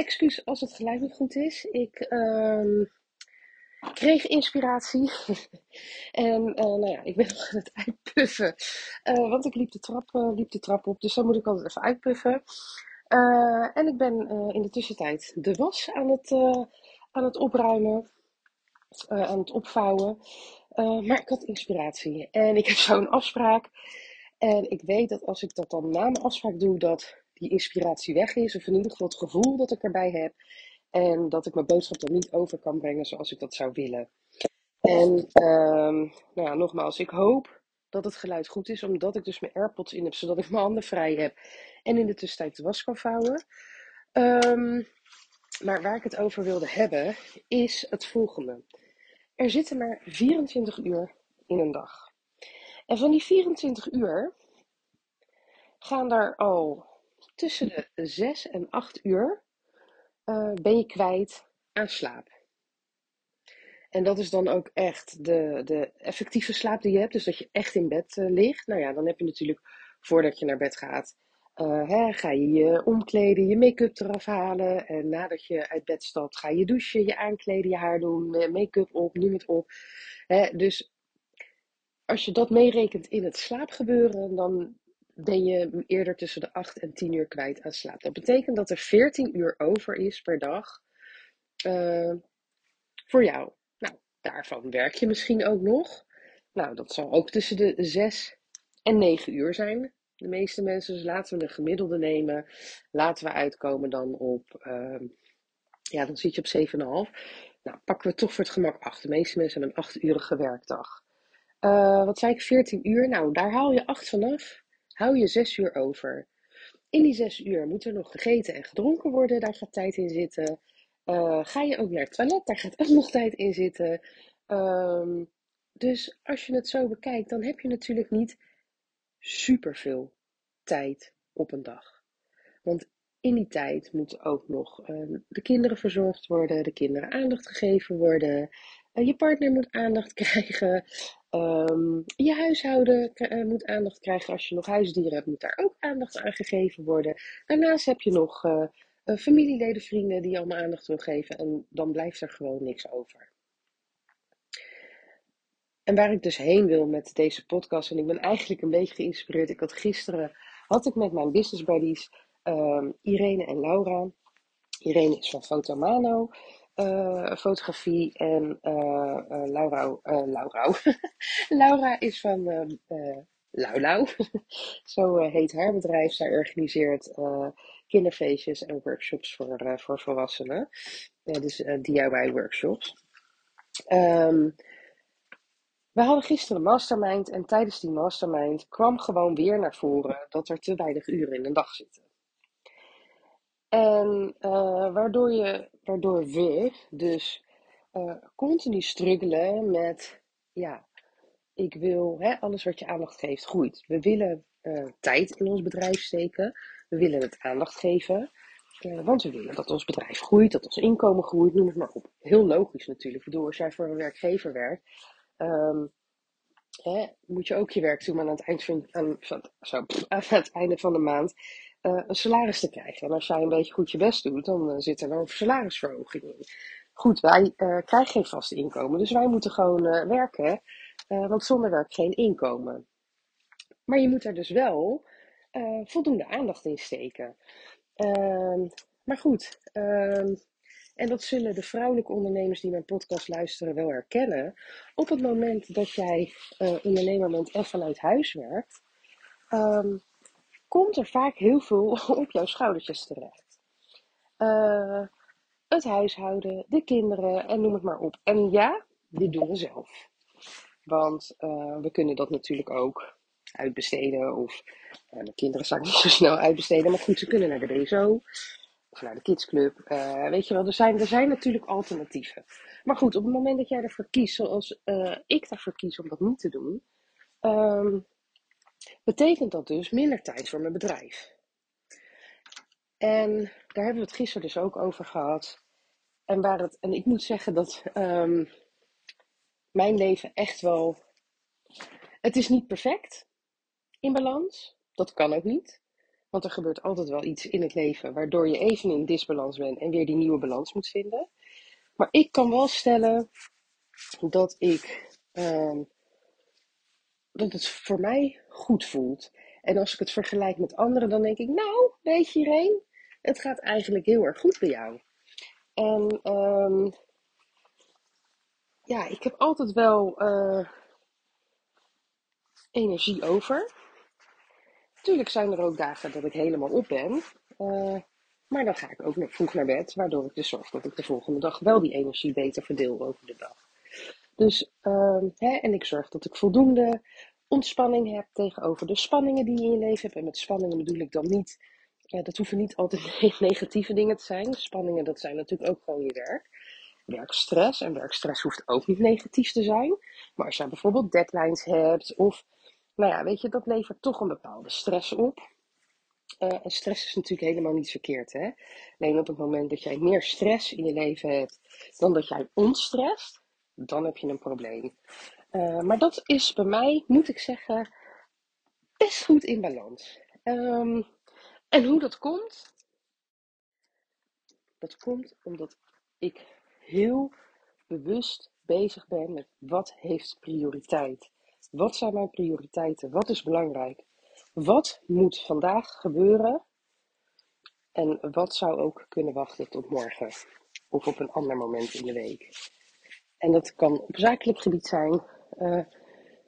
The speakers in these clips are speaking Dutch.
excuus als het geluid niet goed is. Ik ehm, kreeg inspiratie en uh, nou ja, ik ben nog aan het uitpuffen. Uh, want ik liep de, trap, uh, liep de trap op, dus dan moet ik altijd even uitpuffen. en ik ben in de tussentijd de was aan het, aan het opruimen, aan het opvouwen. maar ik had inspiratie en ik heb zo'n afspraak. En ik weet dat als ik dat dan na mijn afspraak doe, dat die inspiratie weg is. Of in ieder geval het gevoel dat ik erbij heb. En dat ik mijn boodschap dan niet over kan brengen zoals ik dat zou willen. En um, nou ja, nogmaals, ik hoop dat het geluid goed is, omdat ik dus mijn AirPods in heb, zodat ik mijn handen vrij heb en in de tussentijd de was kan vouwen. Um, maar waar ik het over wilde hebben, is het volgende. Er zitten maar 24 uur in een dag. En van die 24 uur gaan daar al tussen de 6 en 8 uur uh, ben je kwijt aan slaap. En dat is dan ook echt de, de effectieve slaap die je hebt. Dus dat je echt in bed uh, ligt. Nou ja, dan heb je natuurlijk voordat je naar bed gaat. Uh, hè, ga je je omkleden, je make-up eraf halen. En nadat je uit bed stapt, ga je douchen, je aankleden, je haar doen, make-up op, noem het op. Hè, dus als je dat meerekent in het slaapgebeuren, dan ben je eerder tussen de 8 en 10 uur kwijt aan slaap. Dat betekent dat er 14 uur over is per dag uh, voor jou. Nou, daarvan werk je misschien ook nog. Nou, dat zal ook tussen de 6 en 9 uur zijn. De meeste mensen, dus laten we een gemiddelde nemen. Laten we uitkomen dan op, uh, ja, dan zit je op 7,5. Nou, pakken we toch voor het gemak 8. De meeste mensen hebben een 8-urige werkdag. Uh, wat zei ik, 14 uur? Nou, daar haal je 8 vanaf. Hou je 6 uur over. In die 6 uur moet er nog gegeten en gedronken worden. Daar gaat tijd in zitten. Uh, ga je ook naar het toilet? Daar gaat ook nog tijd in zitten. Um, dus als je het zo bekijkt, dan heb je natuurlijk niet superveel tijd op een dag. Want in die tijd moeten ook nog uh, de kinderen verzorgd worden, de kinderen aandacht gegeven worden, uh, je partner moet aandacht krijgen, Um, je huishouden uh, moet aandacht krijgen. Als je nog huisdieren hebt, moet daar ook aandacht aan gegeven worden. Daarnaast heb je nog uh, uh, familieleden, vrienden die allemaal aandacht wil geven. En dan blijft er gewoon niks over. En waar ik dus heen wil met deze podcast, en ik ben eigenlijk een beetje geïnspireerd. Ik had gisteren, had ik met mijn business buddies, um, Irene en Laura. Irene is van Fotomano uh, fotografie en uh, uh, Laura, Laura. Laura is van uh, Laulau. Zo heet haar bedrijf. Zij organiseert kinderfeestjes en workshops voor, voor volwassenen. dus DIY workshops. Um, we hadden gisteren een mastermind en tijdens die mastermind kwam gewoon weer naar voren dat er te weinig uren in een dag zitten. En uh, waardoor, je, waardoor we dus uh, continu struggelen met, ja, ik wil, hè, alles wat je aandacht geeft groeit. We willen uh, tijd in ons bedrijf steken. We willen het aandacht geven. want we willen dat ons bedrijf groeit, dat ons inkomen groeit, noem het maar op. Heel logisch natuurlijk. Bedoel, als jij voor een werkgever werkt, um, hè, moet je ook je werk doen aan het, eind van, aan, zo, aan het einde van de maand uh, een salaris te krijgen. En als jij een beetje goed je best doet, dan uh, zit er wel een salarisverhoging in. Goed, wij uh, krijgen geen vast inkomen, dus wij moeten gewoon werken, want zonder werk geen inkomen. Maar je moet er dus wel voldoende aandacht in steken. Ehm, maar goed, ehm, en dat zullen de vrouwelijke ondernemers die mijn podcast luisteren wel herkennen. Op het moment dat jij ondernemer bent en vanuit huis werkt, um, komt er vaak heel veel op jouw schoudertjes terecht. Uh, het huishouden, de kinderen en noem het maar op. En ja, dit doen we zelf. Want uh, we kunnen dat natuurlijk ook uitbesteden. Of uh, de kinderen ik niet zo snel uitbesteden. Maar goed, ze kunnen naar de BSO. of naar de kidsclub. Weet je wel, er zijn, er zijn natuurlijk alternatieven. Maar goed, op het moment dat jij ervoor kiest, zoals ik daarvoor kies om dat niet te doen, um, betekent dat dus minder tijd voor mijn bedrijf. En daar hebben we het gisteren dus ook over gehad. En, waar het, en ik moet zeggen dat um, mijn leven echt wel. Het is niet perfect in balans. Dat kan ook niet. Want er gebeurt altijd wel iets in het leven waardoor je even in disbalans bent en weer die nieuwe balans moet vinden. Maar ik kan wel stellen dat ik um, dat het voor mij goed voelt. En als ik het vergelijk met anderen, dan denk ik, nou, weet je Irene, het gaat eigenlijk heel erg goed bij jou. En um, ja, ik heb altijd wel uh, energie over. Tuurlijk zijn er ook dagen dat ik helemaal op ben. Uh, maar dan ga ik ook vroeg naar bed, waardoor ik dus zorg dat ik de volgende dag wel die energie beter verdeel over de dag. Dus, uh, hè, en ik zorg dat ik voldoende ontspanning heb tegenover de spanningen die je in je leven hebt. En met spanningen bedoel ik dan niet, ja, dat hoeven niet altijd negatieve dingen te zijn. Spanningen, dat zijn natuurlijk ook gewoon je werk. Werkstress. En werkstress hoeft ook niet negatief te zijn. Maar als je bijvoorbeeld deadlines hebt, of, nou ja, weet je, dat levert toch een bepaalde stress op. Uh, en stress is natuurlijk helemaal niet verkeerd. Hè? Alleen op het moment dat jij meer stress in je leven hebt dan dat jij onstrest, dan heb je een probleem. Uh, maar dat is bij mij, moet ik zeggen, best goed in balans. Um, en hoe dat komt? Dat komt omdat ik heel bewust bezig ben met wat heeft prioriteit. Wat zijn mijn prioriteiten? Wat is belangrijk? Wat moet vandaag gebeuren? En wat zou ook kunnen wachten tot morgen? Of op een ander moment in de week? En dat kan op zakelijk gebied zijn, uh,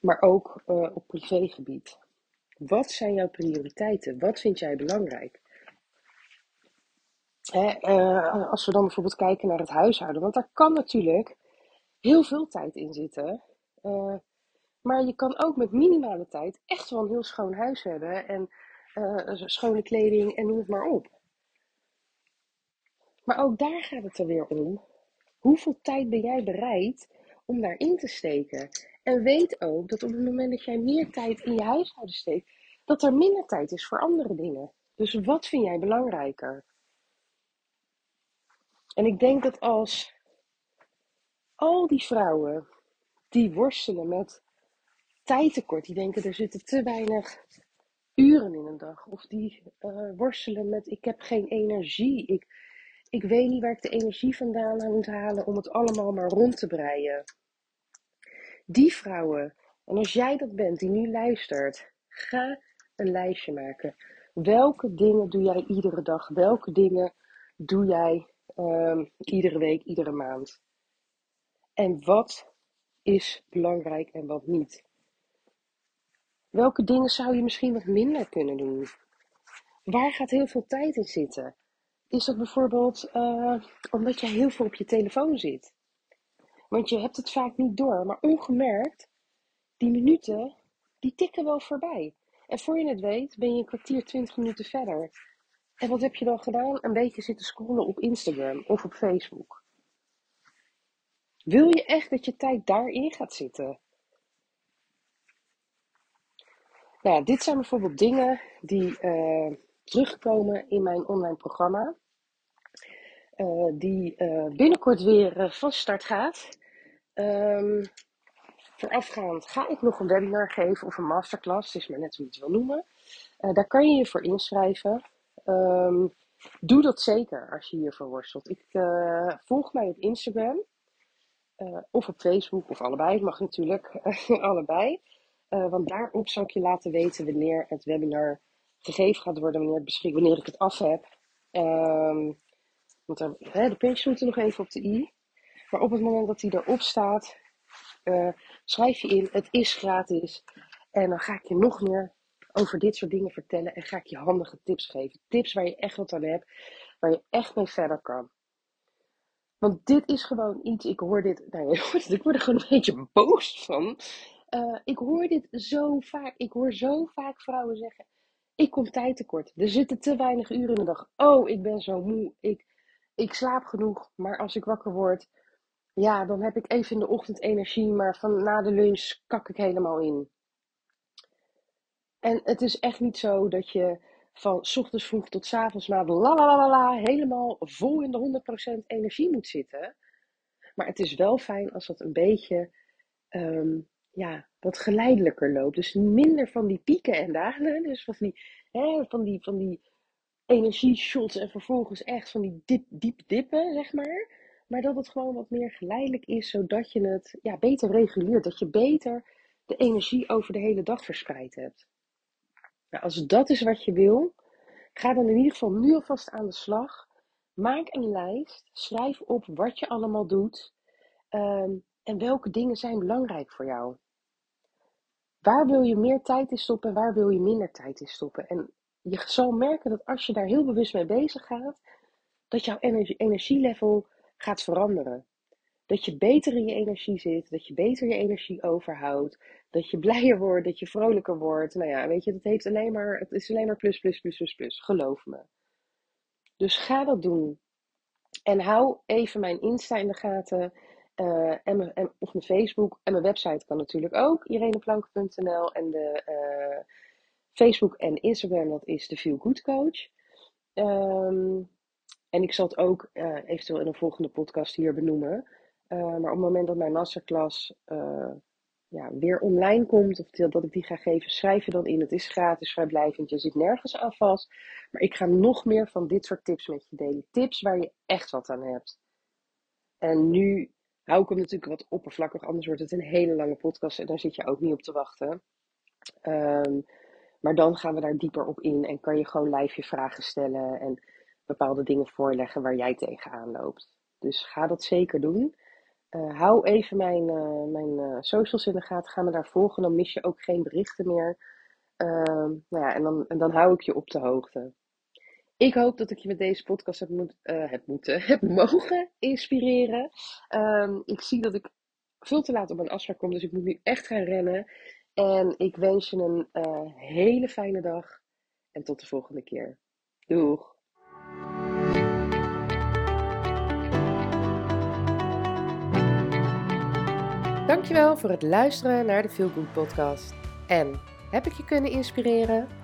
maar ook uh, op privégebied. Wat zijn jouw prioriteiten? Wat vind jij belangrijk? Hè, uh, als we dan bijvoorbeeld kijken naar het huishouden, want daar kan natuurlijk heel veel tijd in zitten. maar je kan ook met minimale tijd echt wel een heel schoon huis hebben en schone kleding en noem het maar op. Maar ook daar gaat het er weer om. Hoeveel tijd ben jij bereid om daarin te steken? En weet ook dat op het moment dat jij meer tijd in je huishouden steekt, dat er minder tijd is voor andere dingen. Dus wat vind jij belangrijker? En ik denk dat als al die vrouwen die worstelen met tijdtekort, die denken er zitten te weinig uren in een dag, of die uh, worstelen met ik heb geen energie, ik, ik weet niet waar ik de energie vandaan moet halen om het allemaal maar rond te breien. Die vrouwen, en als jij dat bent die nu luistert, ga een lijstje maken. Welke dingen doe jij iedere dag? Welke dingen doe jij um, iedere week, iedere maand? En wat is belangrijk en wat niet? Welke dingen zou je misschien wat minder kunnen doen? Waar gaat heel veel tijd in zitten? Is dat bijvoorbeeld uh, omdat je heel veel op je telefoon zit? Want je hebt het vaak niet door, maar ongemerkt, die minuten, die tikken wel voorbij. En voor je het weet, ben je een kwartier, twintig minuten verder. En wat heb je dan gedaan? Een beetje zitten scrollen op Instagram of op Facebook. Wil je echt dat je tijd daarin gaat zitten? Nou, dit zijn bijvoorbeeld dingen die uh, terugkomen in mijn online programma. Uh, die uh, binnenkort weer van start gaat. Um, voorafgaand ga ik nog een webinar geven of een masterclass. Het is maar net hoe je het wil noemen. Daar kan je je voor inschrijven. Um, doe dat zeker als je hiervoor worstelt. Ik volg mij op Instagram. Of op Facebook, of allebei. Het mag natuurlijk allebei. want daarop zal ik je laten weten wanneer het webinar gegeven gaat worden. Wanneer, beschik, wanneer ik het af heb. Um, want dan, hè, de puntjes moeten nog even op de i. Maar op het moment dat hij erop staat, uh, schrijf je in. Het is gratis. En dan ga ik je nog meer over dit soort dingen vertellen. En ga ik je handige tips geven. Tips waar je echt wat aan hebt. Waar je echt mee verder kan. Want dit is gewoon iets. Ik hoor dit. Nou, ik word er gewoon een beetje boos van. Uh, ik hoor dit zo vaak. Ik hoor zo vaak vrouwen zeggen. Ik kom tijd tekort. Er zitten te weinig uren in de dag. Oh, ik ben zo moe. Ik, ik slaap genoeg. Maar als ik wakker word, ja, dan heb ik even in de ochtend energie. Maar van na de lunch kak ik helemaal in. En het is echt niet zo dat je van ochtends vroeg tot s avonds laat la la la la helemaal vol in de 100% energie moet zitten. Maar het is wel fijn als dat een beetje ehm, ja, wat geleidelijker loopt. Dus minder van die pieken en dalen. Dus van die, hè, van die, van die energieshots en vervolgens echt van die dip, diep dippen, zeg maar. Maar dat het gewoon wat meer geleidelijk is, zodat je het ja, beter reguleert. Dat je beter de energie over de hele dag verspreid hebt. Nou, als dat is wat je wil, ga dan in ieder geval nu alvast aan de slag. Maak een lijst, schrijf op wat je allemaal doet ehm, en welke dingen zijn belangrijk voor jou. Waar wil je meer tijd in stoppen en waar wil je minder tijd in stoppen? En je zal merken dat als je daar heel bewust mee bezig gaat, dat jouw energielevel gaat veranderen. Dat je beter in je energie zit, dat je beter je energie overhoudt, dat je blijer wordt, dat je vrolijker wordt. Nou ja, weet je, dat heeft alleen maar, het is alleen maar plus, plus, plus, plus, plus. Geloof me. Dus ga dat doen. En hou even mijn Insta in de gaten. Uh, en, en, of mijn Facebook. En mijn website kan natuurlijk ook. ireneplank.nl En de uh, Facebook en Instagram, dat is de Feel Good Coach. Um, en ik zal het ook uh, eventueel in een volgende podcast hier benoemen. maar op het moment dat mijn masterclass ja, weer online komt, of dat ik die ga geven, schrijf je dan in. Het is gratis, vrijblijvend, je zit nergens aan vast. Maar ik ga nog meer van dit soort tips met je delen. Tips waar je echt wat aan hebt. En nu hou ik hem natuurlijk wat oppervlakkig, anders wordt het een hele lange podcast en daar zit je ook niet op te wachten. Um, maar dan gaan we daar dieper op in en kan je gewoon live je vragen stellen en bepaalde dingen voorleggen waar jij tegenaan loopt. Dus ga dat zeker doen. Uh, hou even mijn, uh, mijn uh, socials in de gaten. Ga me daar volgen. Dan mis je ook geen berichten meer. Ehm, nou ja, en, dan, en dan hou ik je op de hoogte. Ik hoop dat ik je met deze podcast heb, moet, heb, moeten, heb mogen inspireren. Um, ik zie dat ik veel te laat op mijn afspraak kom. Dus ik moet nu echt gaan rennen. En ik wens je een hele fijne dag. En tot de volgende keer. Doeg! Dankjewel voor het luisteren naar de Feel Good podcast. En heb ik je kunnen inspireren?